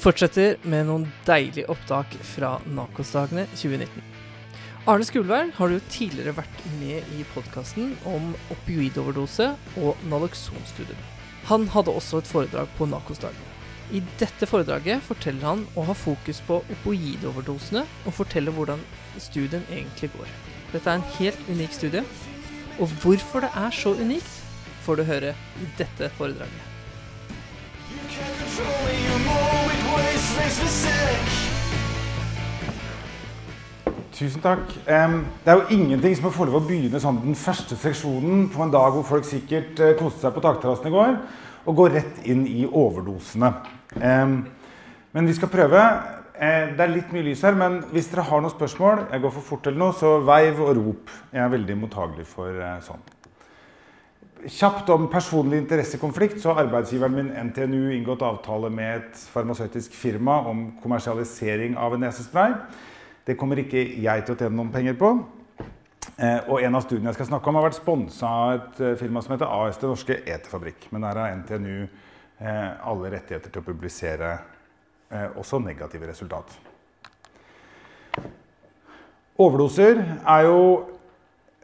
fortsetter med noen deilige opptak fra Nakos-dagene 2019. Arne Skulvær har jo tidligere vært med i podkasten om opioidoverdose og naloxonstudier. Han hadde også et foredrag på Nakos-dagene. I dette foredraget forteller han å ha fokus på opioidoverdosene, og forteller hvordan studien egentlig går. Dette er en helt unik studie, og hvorfor det er så unikt, får du høre i dette foredraget. Tusen takk. Det er jo ingenting som er lov å begynne sånn den første seksjonen på en dag hvor folk sikkert eh, koste seg på takterrassen i går, og gå rett inn i overdosene. Men vi skal prøve. Eh, det er litt mye lys her, men hvis dere har noen spørsmål, jeg går for fort eller noe, så veiv og rop. Jeg er veldig mottagelig for eh, sånn. Kjapt om personlig interessekonflikt, så har arbeidsgiveren min NTNU inngått avtale med et farmasøytisk firma om kommersialisering av en nesespray. Det kommer ikke jeg til å tjene noen penger på. Eh, og en av studiene jeg skal snakke om, har vært sponsa av et eh, firma som heter AS Det Norske Eterfabrikk. Men der har NTNU eh, alle rettigheter til å publisere også negative resultat. Overdoser er jo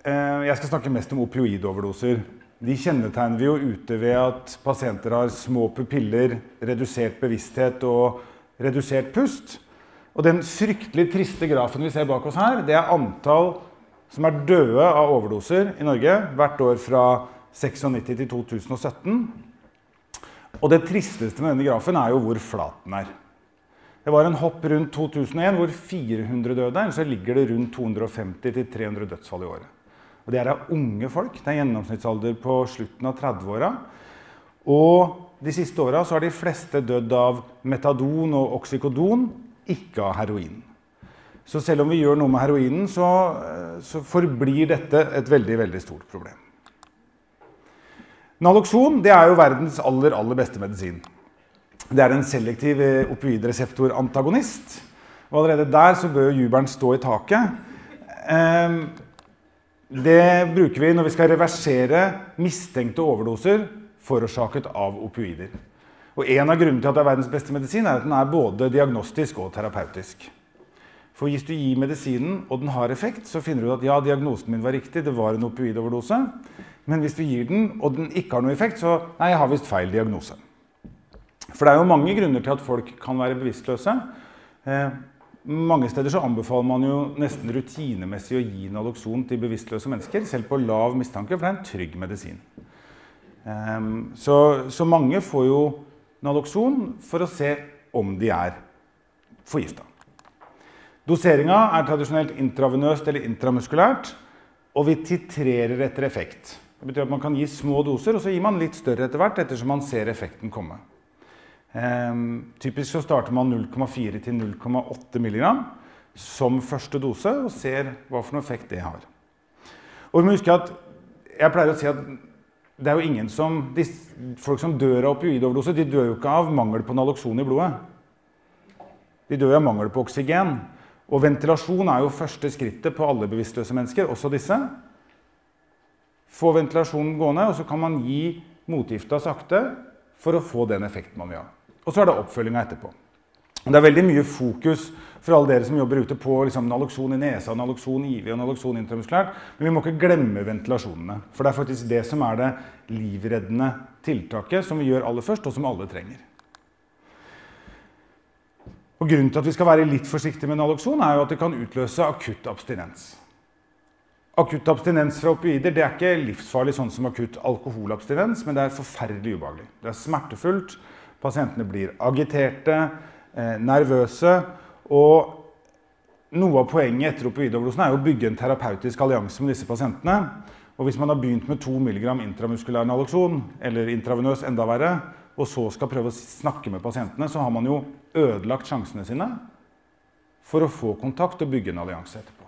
Jeg skal snakke mest om opioidoverdoser. De kjennetegner vi jo ute ved at pasienter har små pupiller, redusert bevissthet og redusert pust. Og den fryktelig triste grafen vi ser bak oss her, det er antall som er døde av overdoser i Norge hvert år fra 96 til 2017. Og det tristeste med denne grafen er jo hvor flat den er. Det var en hopp rundt 2001 hvor 400 døde, og så ligger det rundt 250-300 dødsfall i året. Og det er av unge folk. Det er gjennomsnittsalder på slutten av 30-åra. Og de siste åra har de fleste dødd av metadon og oksykodon, ikke av heroin. Så selv om vi gjør noe med heroinen, så, så forblir dette et veldig, veldig stort problem. Naloxon er jo verdens aller, aller beste medisin. Det er en selektiv opioidreseptorantagonist. Og allerede der så bør jubelen stå i taket. Eh, det bruker vi når vi skal reversere mistenkte overdoser forårsaket av opioider. Og En av grunnene til at det er verdens beste medisin, er at den er både diagnostisk og terapeutisk. For hvis du gir medisinen, og den har effekt, så finner du at ja, diagnosen min var riktig, det var en opioidoverdose. Men hvis du gir den, og den ikke har noe effekt, så nei, jeg har visst feil diagnose. For det er jo mange grunner til at folk kan være bevisstløse. Mange steder så anbefaler man jo nesten rutinemessig å gi Naloxon til bevisstløse mennesker, selv på lav mistanke, for det er en trygg medisin. Um, så, så, mange får jo Naloxon for å se om de er forgifta. Doseringa er tradisjonelt intravenøst eller intramuskulært, og vi titrerer etter effekt. Det betyr at Man kan gi små doser, og så gir man litt større etter hvert ettersom man ser effekten komme. Um, typisk så starter man 0,4 til 0,8 mg som første dose og ser hva for noe effekt det har. Og vi må huske at jeg pleier å si at det er jo ingen som, de, Folk som dør av opioidoverdose, de dør jo ikke av mangel på naloxon i blodet. De dør jo av mangel på oksygen. Og ventilasjon er jo første skrittet på alle bevisstløse mennesker, også disse. Få ventilasjonen gående, og så kan man gi motgifta sakte for å få den effekten man vil ha. Og så er det oppfølginga etterpå. Det er veldig mye fokus for alle dere som jobber ute på liksom, naloxon i nesa, naloxon i IV og naloxon intramuskulært. Men vi må ikke glemme ventilasjonene. For det er faktisk det som er det livreddende tiltaket som vi gjør aller først, og som alle trenger. Og Grunnen til at vi skal være litt forsiktige med naloxon, er jo at det kan utløse akutt abstinens. Akutt abstinens fra opioider det er ikke livsfarlig sånn som akutt alkoholabstinens, men det er forferdelig ubehagelig. Det er smertefullt. Pasientene blir agiterte, eh, nervøse. Og noe av poenget etter opioidoverdosen er å bygge en terapeutisk allianse med disse pasientene. Og hvis man har begynt med 2 mg intramuskulær naloxon, eller intravenøs enda verre, og så skal prøve å snakke med pasientene, så har man jo ødelagt sjansene sine for å få kontakt og bygge en allianse etterpå.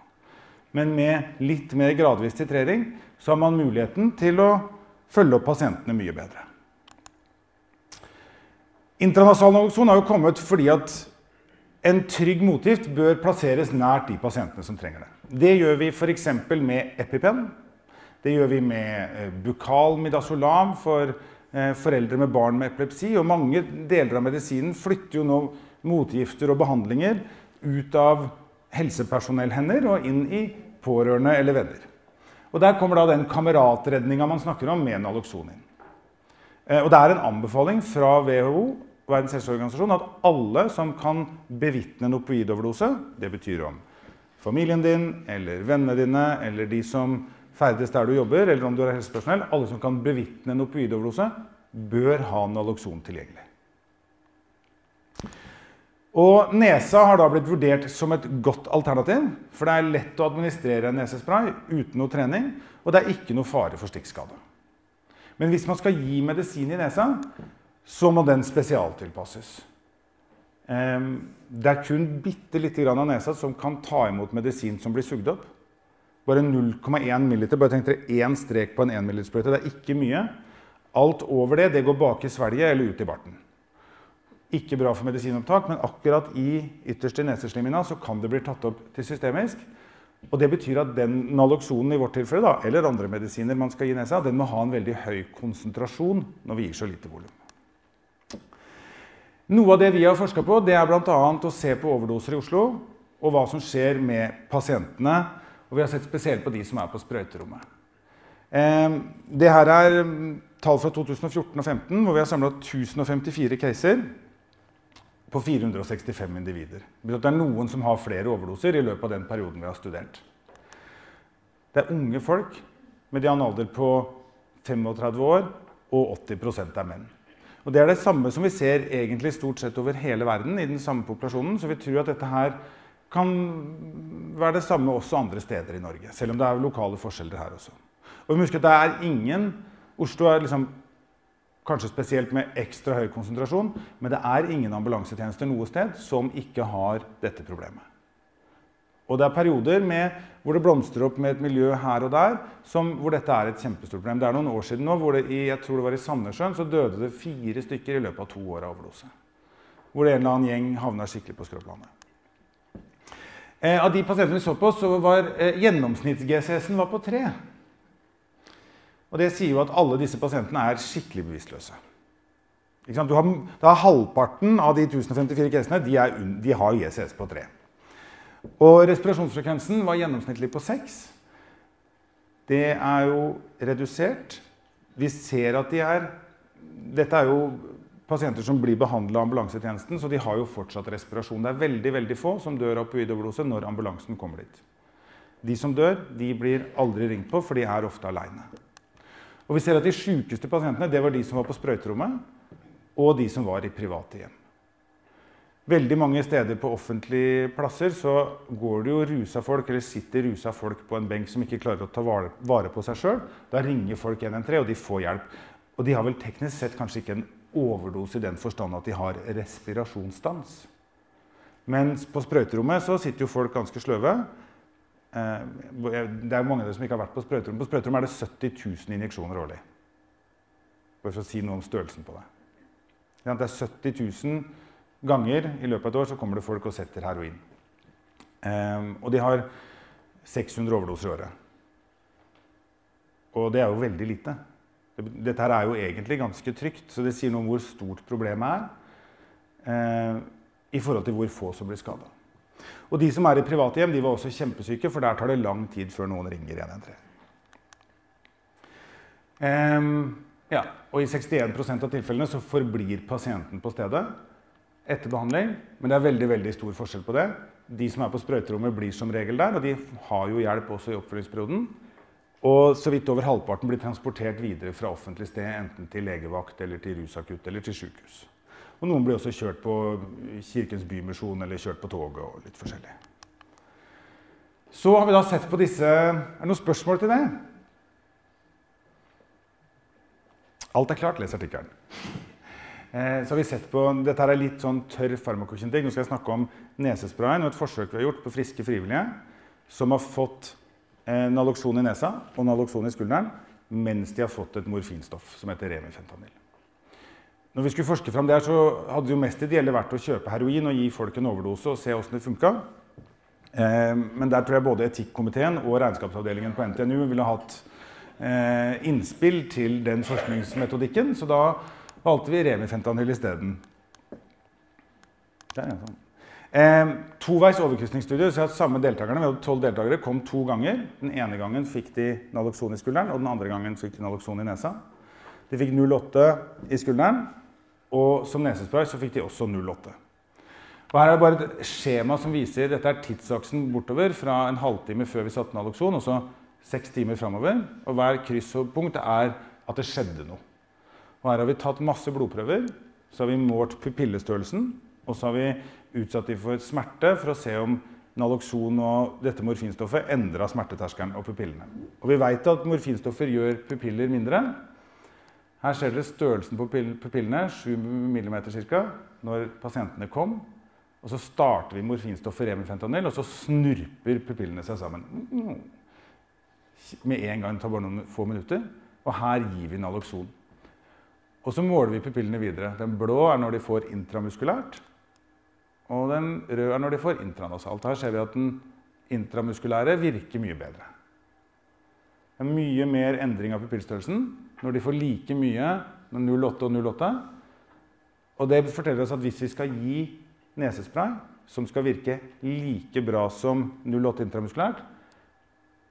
Men med litt mer gradvis titrering så har man muligheten til å følge opp pasientene mye bedre. Intranasal naloxon har jo kommet fordi at en trygg motgift bør plasseres nært de pasientene som trenger det. Det gjør vi f.eks. med EpiPen. Det gjør vi med bukal midazolam for eh, foreldre med barn med epilepsi. Og mange deler av medisinen flytter jo nå motgifter og behandlinger ut av helsepersonellhender og inn i pårørende eller venner. Og Der kommer da den kameratredninga man snakker om, med naloxon inn. Eh, og Det er en anbefaling fra WHO Verdens helseorganisasjon at alle som kan bevitne en opioidoverdose, det betyr om familien din eller vennene dine eller de som ferdes der du jobber, eller om du er helsepersonell, alle som kan bevitne en opioidoverdose, bør ha naloxon tilgjengelig. Og Nesa har da blitt vurdert som et godt alternativ. For det er lett å administrere nesespray uten noe trening, og det er ikke noe fare for stikkskade. Men hvis man skal gi medisin i nesa, så må den spesialtilpasses. Det er kun bitte lite grann av nesa som kan ta imot medisin som blir sugd opp. Bare 0,1 ml. Bare tenk dere én strek på en 1 ml-sprøyte. Det er ikke mye. Alt over det det går bak i svelget eller ut i barten. Ikke bra for medisinopptak, men akkurat i ytterste neseslimhinna så kan det bli tatt opp til systemisk. Og Det betyr at den naloxonen i vårt tilfelle, da, eller andre medisiner man skal gi nesa, den må ha en veldig høy konsentrasjon når vi gir så lite volum. Noe av det vi har forska på, det er bl.a. å se på overdoser i Oslo og hva som skjer med pasientene. Og vi har sett spesielt på de som er på sprøyterommet. Eh, det her er tall fra 2014 og 2015, hvor vi har samla 1054 caser på 465 individer. Det er noen som har flere overdoser i løpet av den perioden vi har studert. Det er unge folk med en alder på 35 år, og 80% er menn. Og Det er det samme som vi ser egentlig stort sett over hele verden. i den samme populasjonen, Så vi tror at dette her kan være det samme også andre steder i Norge. Selv om det er lokale forskjeller her også. Og vi må huske at det er ingen Oslo er liksom Kanskje spesielt med ekstra høy konsentrasjon. Men det er ingen ambulansetjenester noe sted som ikke har dette problemet. Og det er perioder med, hvor det blomstrer opp med et miljø her og der som, hvor dette er et kjempestort problem. Det er noen år siden nå hvor det i, jeg tror det var i Sandnessjøen så døde det fire stykker i løpet av to år av overdose. Hvor en eller annen gjeng havna skikkelig på skråplanet. Eh, av de pasientene vi så på, så var eh, gjennomsnitts-GCS-en på tre. Og Det sier jo at alle disse pasientene er skikkelig bevisstløse. Har, da Halvparten av de 1054 casene de, er, de har GCS på 3. Og respirasjonsfrekvensen var gjennomsnittlig på 6. Det er jo redusert. Vi ser at de er Dette er jo pasienter som blir behandla av ambulansetjenesten, så de har jo fortsatt respirasjon. Det er veldig veldig få som dør av opioidoverdose når ambulansen kommer dit. De som dør, de blir aldri ringt på, for de er ofte aleine. Og vi ser at De sykeste pasientene det var de som var på sprøyterommet, og de som var i private hjem. Veldig mange steder på offentlige plasser så går det jo rusa folk, eller sitter rusa folk på en benk som ikke klarer å ta vare på seg sjøl. Da ringer folk 113, og de får hjelp. Og de har vel teknisk sett kanskje ikke en overdose i den forstand at de har respirasjonsstans. Mens på sprøyterommet så sitter jo folk ganske sløve. Eh, det er mange av dere som ikke har vært på sprøyterom. På sprøyterom er det 70 000 injeksjoner årlig. Bare for å si noe om størrelsen på det. Det er 70 000 ganger i løpet av et år så kommer det folk og setter heroin. Um, og de har 600 overdoser i året. Og det er jo veldig lite. Dette her er jo egentlig ganske trygt, så det sier noe om hvor stort problemet er. Uh, I forhold til hvor få som blir skada. Og de som er i private hjem, de var også kjempesyke, for der tar det lang tid før noen ringer 113. Um, ja, og I 61% av tilfellene så forblir pasienten på stedet etter behandling. Men det er veldig veldig stor forskjell på det. De som er på sprøyterommet, blir som regel der, og de har jo hjelp også i oppfølgingsperioden. Og så vidt over halvparten blir transportert videre fra offentlig sted, enten til legevakt, eller til rusakutt eller til sykehus. Og noen blir også kjørt på Kirkens Bymisjon eller kjørt på toget og litt forskjellig. Så har vi da sett på disse Er det noen spørsmål til det? Alt er klart. Les artikkelen. Eh, så har vi sett på, Dette er litt sånn tørr farmakokinetikk. Nå skal jeg snakke om nesesprayen og et forsøk vi har gjort på friske frivillige som har fått eh, naloxon i nesa og naloxon i skulderen mens de har fått et morfinstoff som heter remifentanil. Når vi skulle forske frem der, så hadde det jo mest ideelle vært å kjøpe heroin og gi folk en overdose og se åssen det funka. Eh, men der tror jeg både etikkomiteen og regnskapsavdelingen på NTNU ville hatt innspill til den forskningsmetodikken. Så da valgte vi remifentanyl isteden. Sånn. Eh, toveis overkrysningsstudie. så at samme deltakerne, Vi hadde tolv deltakere, kom to ganger. Den ene gangen fikk de Naloxon i skulderen, og den andre gangen fikk de Naloxon i nesa. De fikk 0,8 i skulderen, og som nesespray så fikk de også 0,8. Og Her er det bare et skjema som viser dette er tidsaksen bortover fra en halvtime før vi satte Naloxon, og så seks timer framover. Og hver krysspunkt er at det skjedde noe. Og Her har vi tatt masse blodprøver. Så har vi målt pupillestørrelsen, og så har vi utsatt dem for smerte for å se om Naloxon og dette morfinstoffet endra smerteterskelen og pupillene. Og vi veit at morfinstoffer gjør pupiller mindre. Her ser dere størrelsen på pupillene, 7 mm ca., når pasientene kom. Og så starter vi morfinstoffet remifentanil, og så snurper pupillene seg sammen. Med en gang. Det tar bare noen få minutter. Og her gir vi Naloxon. Og så måler vi pupillene videre. Den blå er når de får intramuskulært. Og den røde er når de får intranasalt. Her ser vi at den intramuskulære virker mye bedre. Det er mye mer endring av pupillstørrelsen når de får like mye med 0,8 og 0,8. Og det forteller oss at hvis vi skal gi nesespray som skal virke like bra som 0,8 intramuskulært,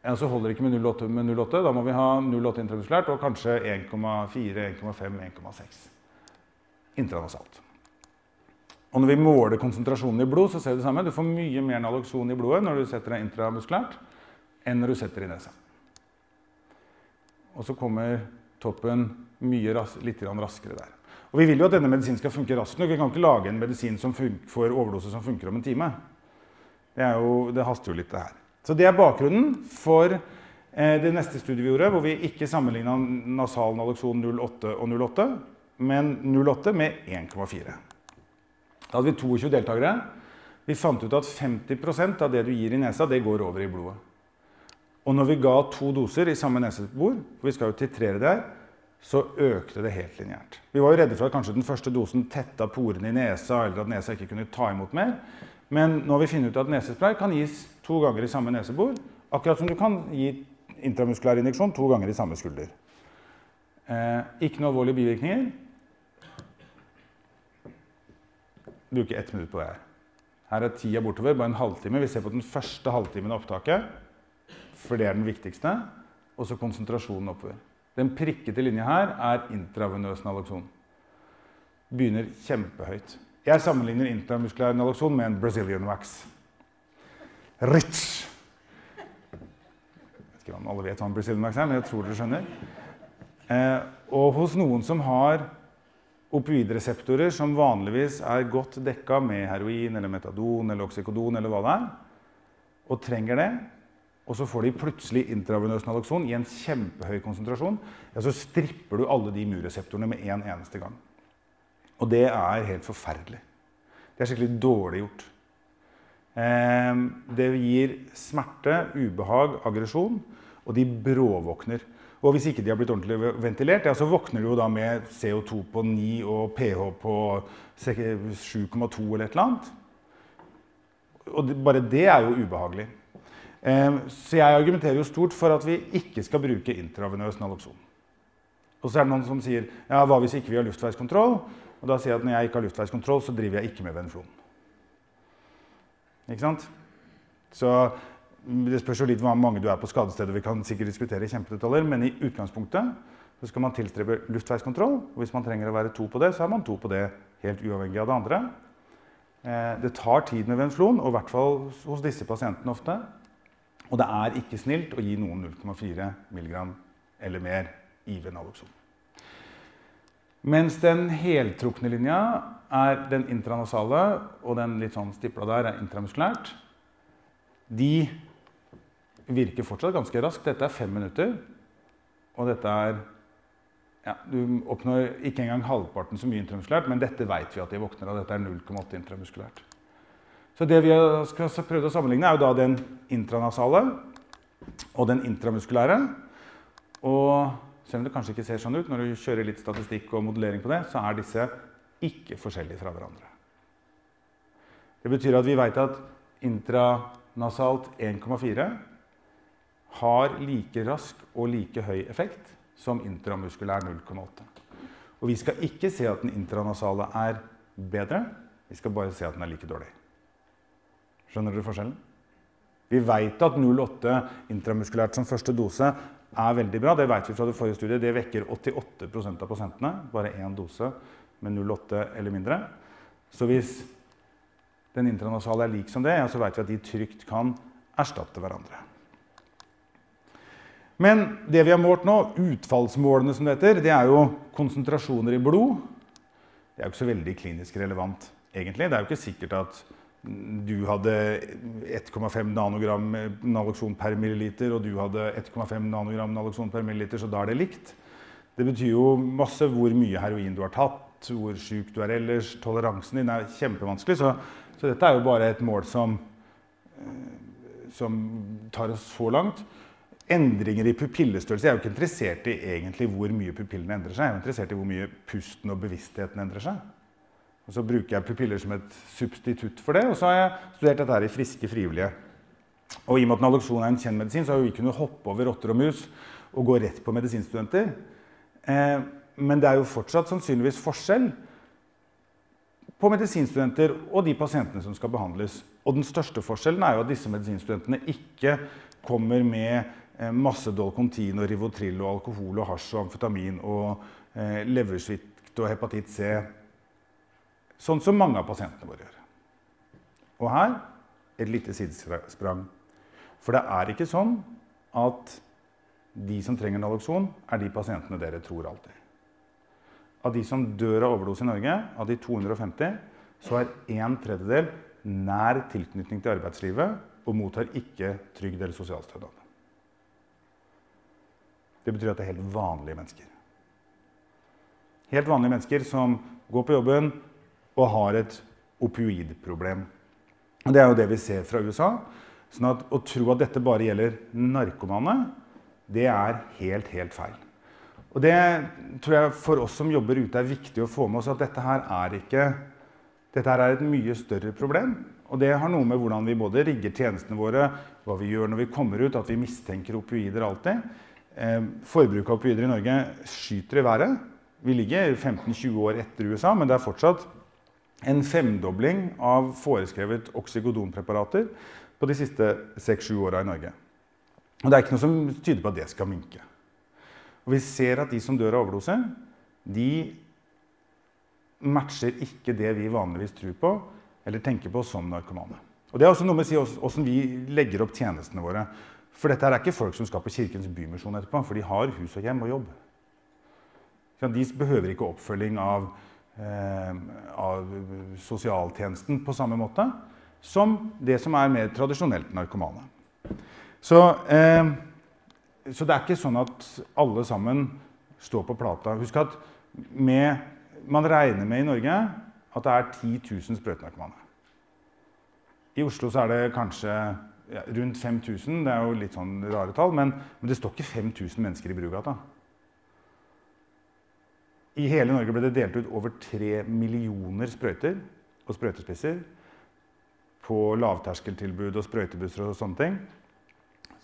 ja, så holder det ikke med 0,8 med 0,8. Da må vi ha 0,8 intramuskulært og kanskje 1,4, 1,5, 1,6 intranasalt. Og når vi måler konsentrasjonen i blod, så ser vi det samme. Du får mye mer naloxon i blodet når du setter det intramuskulært, enn når du setter det i nesa. Og så kommer toppen ras litt raskere der. Og Vi vil jo at denne medisinen skal funke raskt nok. Vi kan ikke lage en medisin får overdose som funker om en time. Det, jo, det haster jo litt, det her. Så det er bakgrunnen for eh, det neste studiet vi gjorde, hvor vi ikke sammenligna nasal naloxon 08 og 08, men 08 med 1,4. Da hadde vi 22 deltakere. Vi fant ut at 50% av det du gir i nesa, det går over i blodet. Og når vi ga to doser i samme nesebor, for vi skal jo titrere det her, så økte det helt lineært. Vi var jo redde for at kanskje den første dosen tetta porene i nesa, eller at nesa ikke kunne ta imot mer. Men nå har vi funnet ut at nesespray kan gis to ganger i samme nesebor, akkurat som du kan gi intramuskulær injeksjon to ganger i samme skulder. Eh, ikke noe alvorlige bivirkninger. Bruker ett minutt på det her. Her er tida bortover, bare en halvtime. Vi ser på den første halvtimen av opptaket for det er den viktigste. Og så konsentrasjonen oppover. Den prikkete linja her er intravenøs naloxon. Begynner kjempehøyt. Jeg sammenligner intramuskulær naloxon med en Brazilian wax. Rich! Jeg vet ikke om alle vet hva en Brazilian wax er, men jeg tror dere skjønner. Eh, og hos noen som har opioidreseptorer som vanligvis er godt dekka med heroin eller metadon eller oksykodon eller hva det er, og trenger det, og så får de plutselig intravenøs naloxon i en kjempehøy konsentrasjon, ja, så stripper du alle de murreseptorene med en eneste gang. Og det er helt forferdelig. Det er skikkelig dårlig gjort. Eh, det gir smerte, ubehag, aggresjon, og de bråvåkner. Og hvis ikke de har blitt ordentlig ventilert, ja, så våkner de jo da med CO2 på 9 og pH på 7,2 eller et eller annet. Og bare det er jo ubehagelig. Så jeg argumenterer jo stort for at vi ikke skal bruke intravenøs naloxon. Og så er det noen som sier ja, hva hvis ikke vi har luftveiskontroll? Og da sier jeg at når jeg ikke har luftveiskontroll, så driver jeg ikke med venflon. Ikke sant? Så det spørs jo litt hvor mange du er på skadestedet. Vi kan sikkert diskutere kjempedetaljer, men i utgangspunktet så skal man tilstrebe luftveiskontroll. Og hvis man trenger å være to på det, så er man to på det helt uavhengig av det andre. Eh, det tar tid med venflon, og i hvert fall hos disse pasientene ofte. Og det er ikke snilt å gi noen 0,4 mg eller mer i Venaloxon. Mens den heltrukne linja er den intranasale, og den litt sånn stipla der er intramuskulært. De virker fortsatt ganske raskt. Dette er fem minutter. Og dette er ja, Du oppnår ikke engang halvparten så mye intramuskulært, men dette vet vi at de våkner av. Dette er 0,8 intramuskulært. Så det vi har prøvd å sammenligne, er jo da den intranasale og den intramuskulære. Og selv om det kanskje ikke ser sånn ut når du kjører litt statistikk og modellering på det, så er disse ikke forskjellige fra hverandre. Det betyr at vi veit at intranasalt 1,4 har like rask og like høy effekt som intramuskulær 0,8. Og vi skal ikke se at den intranasale er bedre Vi skal bare se at den er like dårlig. Skjønner dere forskjellen? Vi veit at 0,8 intramuskulært som første dose er veldig bra. Det vet vi fra det forrige studiet. Det vekker 88% av pasientene. Bare én dose med 0,8 eller mindre. Så hvis den intranasale er lik som det, så vet vi at de trygt kan erstatte hverandre. Men det vi har målt nå, utfallsmålene som det heter, det er jo konsentrasjoner i blod. Det er jo ikke så veldig klinisk relevant, egentlig. Det er jo ikke sikkert at du hadde 1,5 nanogram naloxon per milliliter, og du hadde 1,5 nanogram naloxon per milliliter, så da er det likt. Det betyr jo masse hvor mye heroin du har tatt, hvor syk du er ellers. Toleransen din er kjempevanskelig. Så, så dette er jo bare et mål som, eh, som tar oss så langt. Endringer i pupillestørrelse Jeg er jo ikke interessert i egentlig hvor mye pupillene endrer seg. Jeg er interessert i hvor mye pusten og bevisstheten endrer seg. Og Så bruker jeg pupiller som et substitutt for det. Og så har jeg studert dette her i friske frivillige. Og i og med at naloksjon er en kjent medisin, så har vi kunnet hoppe over rotter og mus og gå rett på medisinstudenter. Eh, men det er jo fortsatt sannsynligvis forskjell på medisinstudenter og de pasientene som skal behandles. Og den største forskjellen er jo at disse medisinstudentene ikke kommer med eh, masse Dolcontin og Rivotril og alkohol og hasj og amfetamin og eh, leversvikt og hepatitt C Sånn som mange av pasientene våre gjør. Og her et lite sidesprang. For det er ikke sånn at de som trenger Naloxon, er de pasientene dere tror alltid. Av de som dør av overdose i Norge, av de 250, så er en tredjedel nær tilknytning til arbeidslivet og mottar ikke trygd eller sosialstønad. Det betyr at det er helt vanlige mennesker. Helt vanlige mennesker som går på jobben, og har et opioidproblem. Og det er jo det vi ser fra USA. Sånn at Å tro at dette bare gjelder narkomane, det er helt, helt feil. Og det tror jeg for oss som jobber ute, er viktig å få med oss at dette her er ikke dette her er et mye større problem. Og det har noe med hvordan vi både rigger tjenestene våre, hva vi gjør når vi kommer ut, at vi mistenker opioider alltid. Eh, forbruket av opioider i Norge skyter i været. Vi ligger 15-20 år etter USA, men det er fortsatt en femdobling av foreskrevet oksygodonpreparater på de siste 6-7 åra i Norge. Og det er ikke noe som tyder på at det skal minke. Og vi ser at de som dør av overdose, de matcher ikke det vi vanligvis tror på eller tenker på som narkomane. Og Det er også noe med å si hvordan vi legger opp tjenestene våre. For dette er ikke folk som skal på Kirkens Bymisjon etterpå, for de har hus og hjem og jobb. De behøver ikke oppfølging av av sosialtjenesten på samme måte som det som er mer tradisjonelt narkomane. Så, eh, så, det er ikke sånn at alle sammen står på plata. Husk at med, man regner med i Norge at det er 10 000 sprøytenarkomane. I Oslo så er det kanskje ja, rundt 5000. Det er jo litt sånn rare tall, men, men det står ikke 5000 mennesker i Brugata. I hele Norge ble det delt ut over tre millioner sprøyter og sprøytespisser på lavterskeltilbud og sprøytebusser og sånne ting.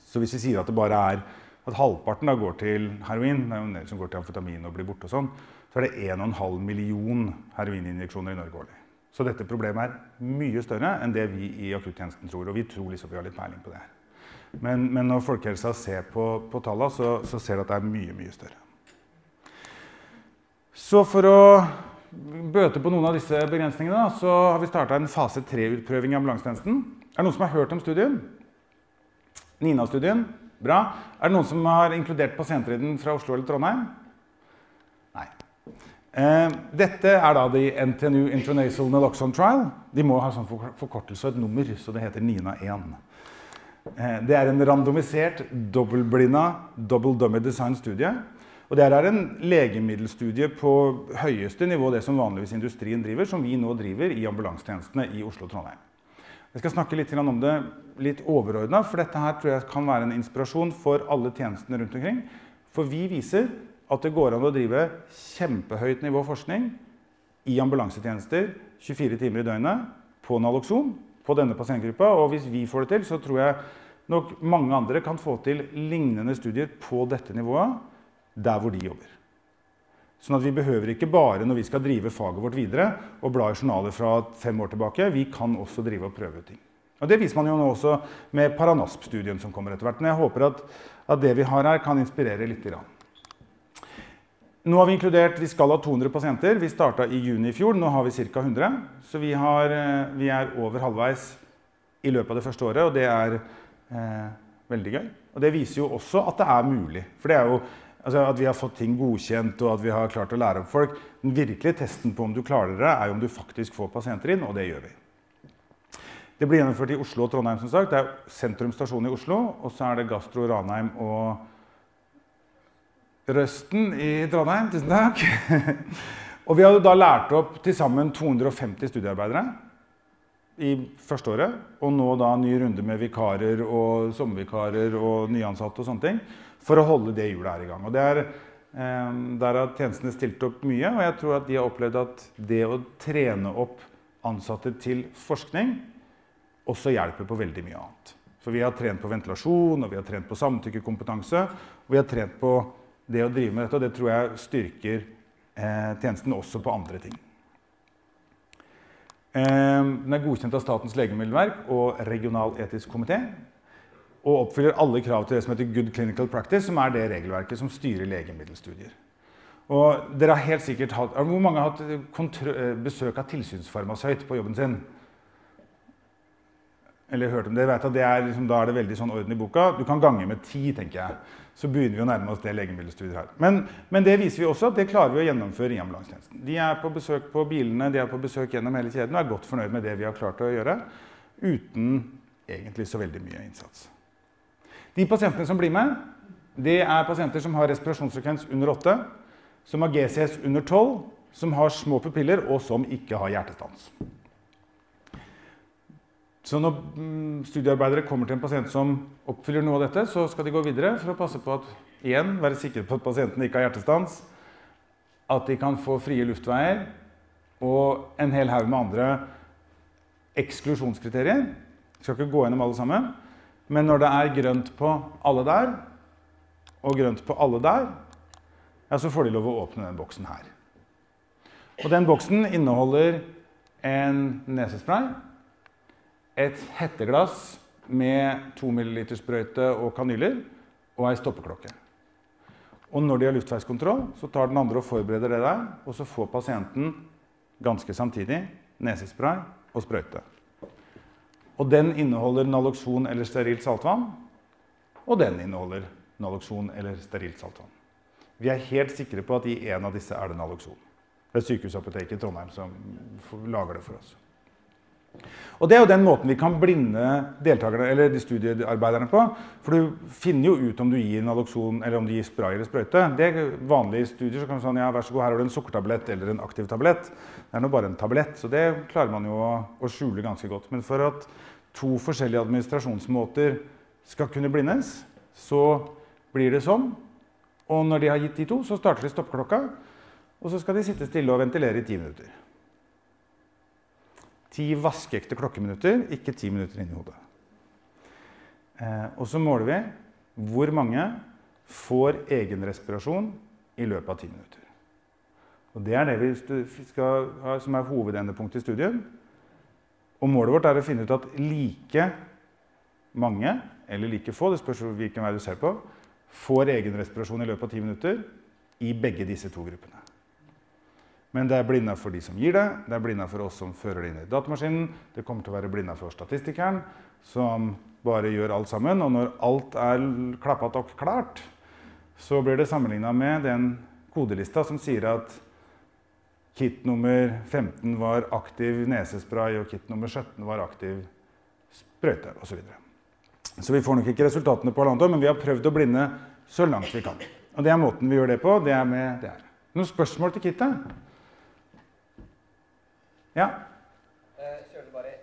Så hvis vi sier at det bare er at halvparten da går til heroin, det er jo en del som går til amfetamin og blir borte og sånn, så er det 1,5 million heroininjeksjoner i Norge årlig. Så dette problemet er mye større enn det vi i akuttjenesten tror. Og vi tror liksom vi har litt peiling på det. Men, men når folkehelsa ser på, på tallene, så, så ser de at det er mye, mye større. Så for å bøte på noen av disse begrensningene, så har vi starta en fase 3-utprøving i ambulansetjenesten. Er det noen som har hørt om studien? Nina-studien? Bra. Er det noen som har inkludert pasienter i den fra Oslo eller Trondheim? Nei. Eh, dette er da de NTNU Intranasal Naloxone Trial. De må ha sånn forkortelse og et nummer, så det heter NINA1. Eh, det er en randomisert, dobbeltblinda, double dummy design studie og Det er en legemiddelstudie på høyeste nivå det som vanligvis industrien driver, som vi nå driver i ambulansetjenestene i Oslo og Trondheim. Jeg skal snakke litt om det litt overordna, for dette her tror jeg kan være en inspirasjon for alle tjenestene rundt omkring. For vi viser at det går an å drive kjempehøyt nivå forskning i ambulansetjenester 24 timer i døgnet på Naloxon på denne pasientgruppa. Og hvis vi får det til, så tror jeg nok mange andre kan få til lignende studier på dette nivået der hvor de jobber. Sånn at vi behøver ikke bare når vi skal drive faget vårt videre å bla i journaler fra fem år tilbake. Vi kan også drive og prøve ut ting. Og Det viser man jo nå også med Paranasp-studien som kommer etter hvert. Men jeg håper at, at, det vi har her, kan inspirere litt. Nå har Vi inkludert, vi skal ha 200 pasienter. Vi starta i juni i fjor. Nå har vi ca. 100. Så vi, har, eh, vi, er over halvveis i løpet av det første året, og det er eh, veldig gøy. Og Det viser jo også at det er mulig. For det er jo altså At vi har fått ting godkjent og at vi har klart å lære opp folk. Den virkelige testen på om du klarer det, er jo om du faktisk får pasienter inn, og det gjør vi. Det blir gjennomført i Oslo og Trondheim. som sagt. Det er Sentrum stasjon i Oslo, og så er det Gastro Ranheim og Røsten i Trondheim. Tusen takk. og vi har da lært opp til sammen 250 studiearbeidere i første året. Og nå da ny runde med vikarer og sommervikarer og nyansatte og sånne ting for å holde det hjulet her i gang. Og det er, eh, Der har tjenestene stilt opp mye, og jeg tror at de har opplevd at det å trene opp ansatte til forskning også hjelper på veldig mye annet. For vi har trent på ventilasjon, og vi har trent på samtykkekompetanse. Og vi har trent på det å drive med dette, og det tror jeg styrker eh, tjenesten også på andre ting. Eh, den er godkjent av Statens legemiddelverk og Regional etisk komité og oppfyller alle krav til det som heter Good Clinical Practice, som er det regelverket som styrer legemiddelstudier. Og dere har helt sikkert hatt, Hvor mange har hatt eh, besøk av tilsynsfarmasøyt på jobben sin? Eller hørt om det? vet at det er liksom, Da er det veldig sånn orden i boka. Du kan gange med ti, tenker jeg. Så begynner vi å nærme oss det legemiddelstudiet her. Men, men, det viser vi også at det klarer vi å gjennomføre i ambulansetjenesten. De er på besøk på bilene, de er på besøk gjennom hele kjeden og er godt fornøyd med det vi har klart å gjøre. Uten egentlig så veldig mye innsats. De pasientene som blir med, det er pasienter som har respirasjonsfrekvens under 8, som har GCS under 12, som har små pupiller, og som ikke har hjertestans. Så når mm, studiearbeidere kommer til en pasient som oppfyller noe av dette, så skal de gå videre for å passe på at igjen, være sikre på at pasienten ikke har hjertestans, at de kan få frie luftveier og en hel haug med andre eksklusjonskriterier. Jeg skal ikke gå gjennom alle sammen. Men når det er grønt på alle der, og grønt på alle der, ja, så får de lov å åpne den boksen her. Og den boksen inneholder en nesespray, et hetteglass med 2 ml sprøyte og kanyler og ei stoppeklokke. Og når de har luftveiskontroll, så tar den andre og forbereder det der, og så får pasienten ganske samtidig nesespray og sprøyte. Og den inneholder naloxon eller sterilt saltvann. Og den inneholder naloxon eller sterilt saltvann. Vi er helt sikre på at i en av disse er det naloxon. Det er Sykehusapoteket i Trondheim som lager det for oss. Og Det er jo den måten vi kan blinde deltakerne, eller de studiearbeiderne på. For du finner jo ut om du gir naloxon eller om du gir spray eller sprøyte. Det er vanlige studier så kan du si ja, vær så god, her har du en sukkertablett eller en aktiv tablett. Det er nå bare en tablett, så det klarer man jo å, å skjule ganske godt. Men for at to forskjellige administrasjonsmåter skal kunne blindes, så blir det sånn. Og når de har gitt de to, så starter de stoppeklokka. Og så skal de sitte stille og ventilere i ti minutter. Ti vaskeekte klokkeminutter, ikke ti minutter inni hodet. Eh, og så måler vi hvor mange får egen respirasjon i løpet av ti minutter. Og Det er det vi skal ha som er hovedendepunktet i studien. Og målet vårt er å finne ut at like mange, eller like få, det spørs hvilken vei du ser på, får egen respirasjon i løpet av ti minutter i begge disse to gruppene. Men det er blinda for de som gir det, det er blinda for oss som fører det inn i datamaskinen. Det kommer til å være blinda for statistikeren, som bare gjør alt sammen. Og når alt er klappet og klart, så blir det sammenligna med den kodelista som sier at Kit nummer 15 var aktiv nesespray, og kit nummer 17 var aktiv sprøyte osv. Så, videre. så vi får nok ikke resultatene på halvannet år, men vi har prøvd å blinde så langt vi kan. Og det er måten vi gjør det på. Det er med det her. Noen spørsmål til kittet? Ja? Eh, kjører du bare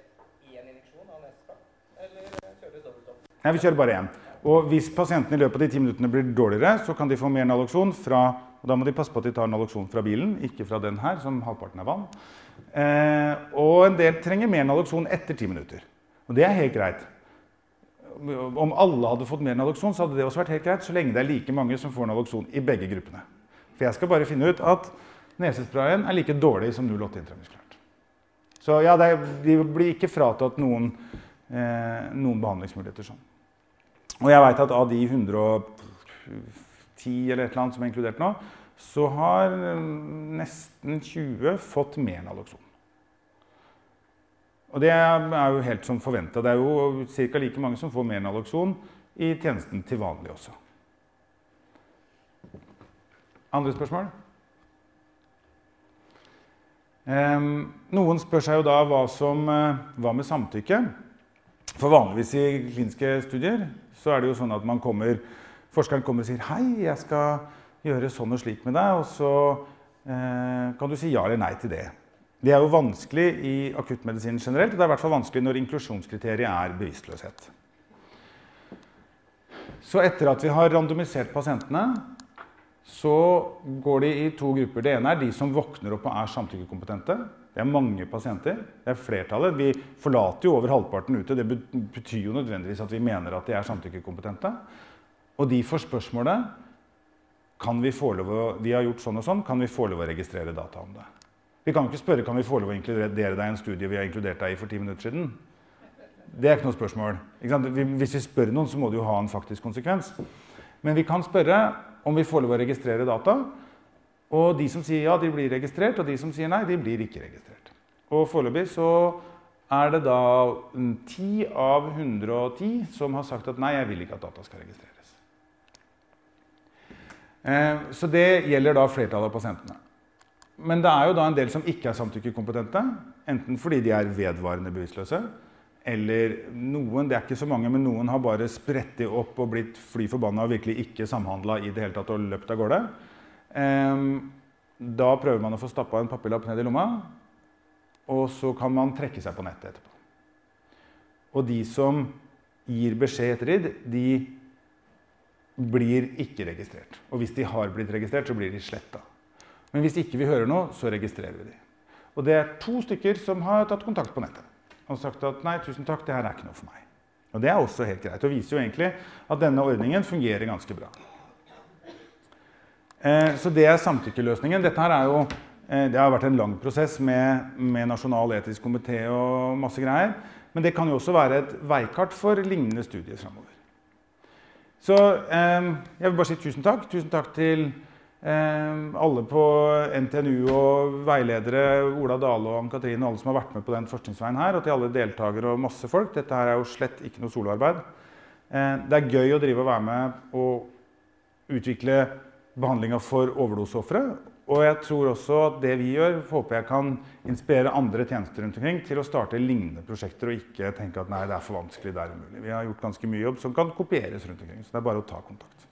én injeksjon av nesespray, eller kjører du dobbelt opp? Nei, vi kjører bare én. Og hvis pasienten i løpet av de ti minuttene blir dårligere, så kan de få mer Naloxon fra og Da må de passe på at de tar naloxon fra bilen, ikke fra den her, som halvparten er vann. Eh, og en del trenger mer naloxon etter ti minutter. Og det er helt greit. Om alle hadde fått mer naloxon, så hadde det også vært helt greit, så lenge det er like mange som får naloxon i begge gruppene. For jeg skal bare finne ut at nesesprayen er like dårlig som 08 intramuskulært. Så ja, er, de blir ikke fratatt noen, eh, noen behandlingsmuligheter sånn. Og jeg veit at av de 110 eller et eller annet som er inkludert nå, så har eh, nesten 20 fått mer Naloxon. Og det er jo helt som forventa. Det er jo ca. like mange som får mer Naloxon i tjenesten til vanlig også. Andre spørsmål? Um, noen spør seg jo da hva, som, uh, hva med samtykke. For vanligvis i kliniske studier så er det jo sånn at kommer, forskeren kommer og sier 'Hei, jeg skal gjøre sånn og slik med deg', og så eh, kan du si ja eller nei til det. Det er jo vanskelig i akuttmedisinen generelt, og det er i hvert fall vanskelig når inklusjonskriteriet er bevisstløshet. Så etter at vi har randomisert pasientene, så går de i to grupper. Det ene er de som våkner opp og er samtykkekompetente. Det er mange pasienter. Det er flertallet. Vi forlater jo over halvparten ute. Det betyr jo nødvendigvis at vi mener at de er samtykkekompetente. Og de får spørsmålet kan vi, få lov å, vi har gjort sånn og sånn, kan vi få lov å registrere data om det. Vi kan ikke spørre kan vi få lov å inkludere deg i en studie vi har inkludert deg i for ti minutter siden. Det er ikke noe spørsmål. Ikke Hvis vi spør noen, så må det jo ha en faktisk konsekvens. Men vi kan spørre om vi får lov å registrere data. Og de som sier ja, de blir registrert, og de som sier nei, de blir ikke registrert. Og foreløpig så er det da 10 av 110 som har sagt at nei, jeg vil ikke at data skal registreres. Eh, så det gjelder da flertallet av pasientene. Men det er jo da en del som ikke er samtykkekompetente. Enten fordi de er vedvarende bevisstløse, eller noen det er ikke så mange, men noen har bare sprettet opp og blitt fly forbanna og virkelig ikke samhandla i det hele tatt og løpt av gårde. Da prøver man å få stappa en papirlapp ned i lomma, og så kan man trekke seg på nettet etterpå. Og de som gir beskjed etter ridd, de blir ikke registrert. Og hvis de har blitt registrert, så blir de sletta. Men hvis ikke vi hører noe, så registrerer vi de. Og det er to stykker som har tatt kontakt på nettet og sagt at nei, tusen takk, det her er ikke noe for meg. Og det er også helt greit. Og viser jo egentlig at denne ordningen fungerer ganske bra. Eh, så det er samtykkeløsningen. Dette her er jo eh, det har vært en lang prosess med, med Nasjonal etisk komité og masse greier. Men det kan jo også være et veikart for lignende studier framover. Så eh, jeg vil bare si tusen takk. Tusen takk til alle på NTNU og veiledere, Ola Dale og Ann-Katrine, alle som har vært med på den forskningsveien her, og til alle deltakere og masse folk. Dette her er jo slett ikke noe soloarbeid. Ehm, det er gøy å drive og være med og utvikle behandlinga for overdoseofre. Og jeg tror også at det vi gjør, håper jeg kan inspirere andre tjenester rundt omkring til å starte lignende prosjekter og ikke tenke at nei, det er for vanskelig, det er umulig. Vi har gjort ganske mye jobb som kan kopieres rundt omkring. Så det er bare å ta kontakt.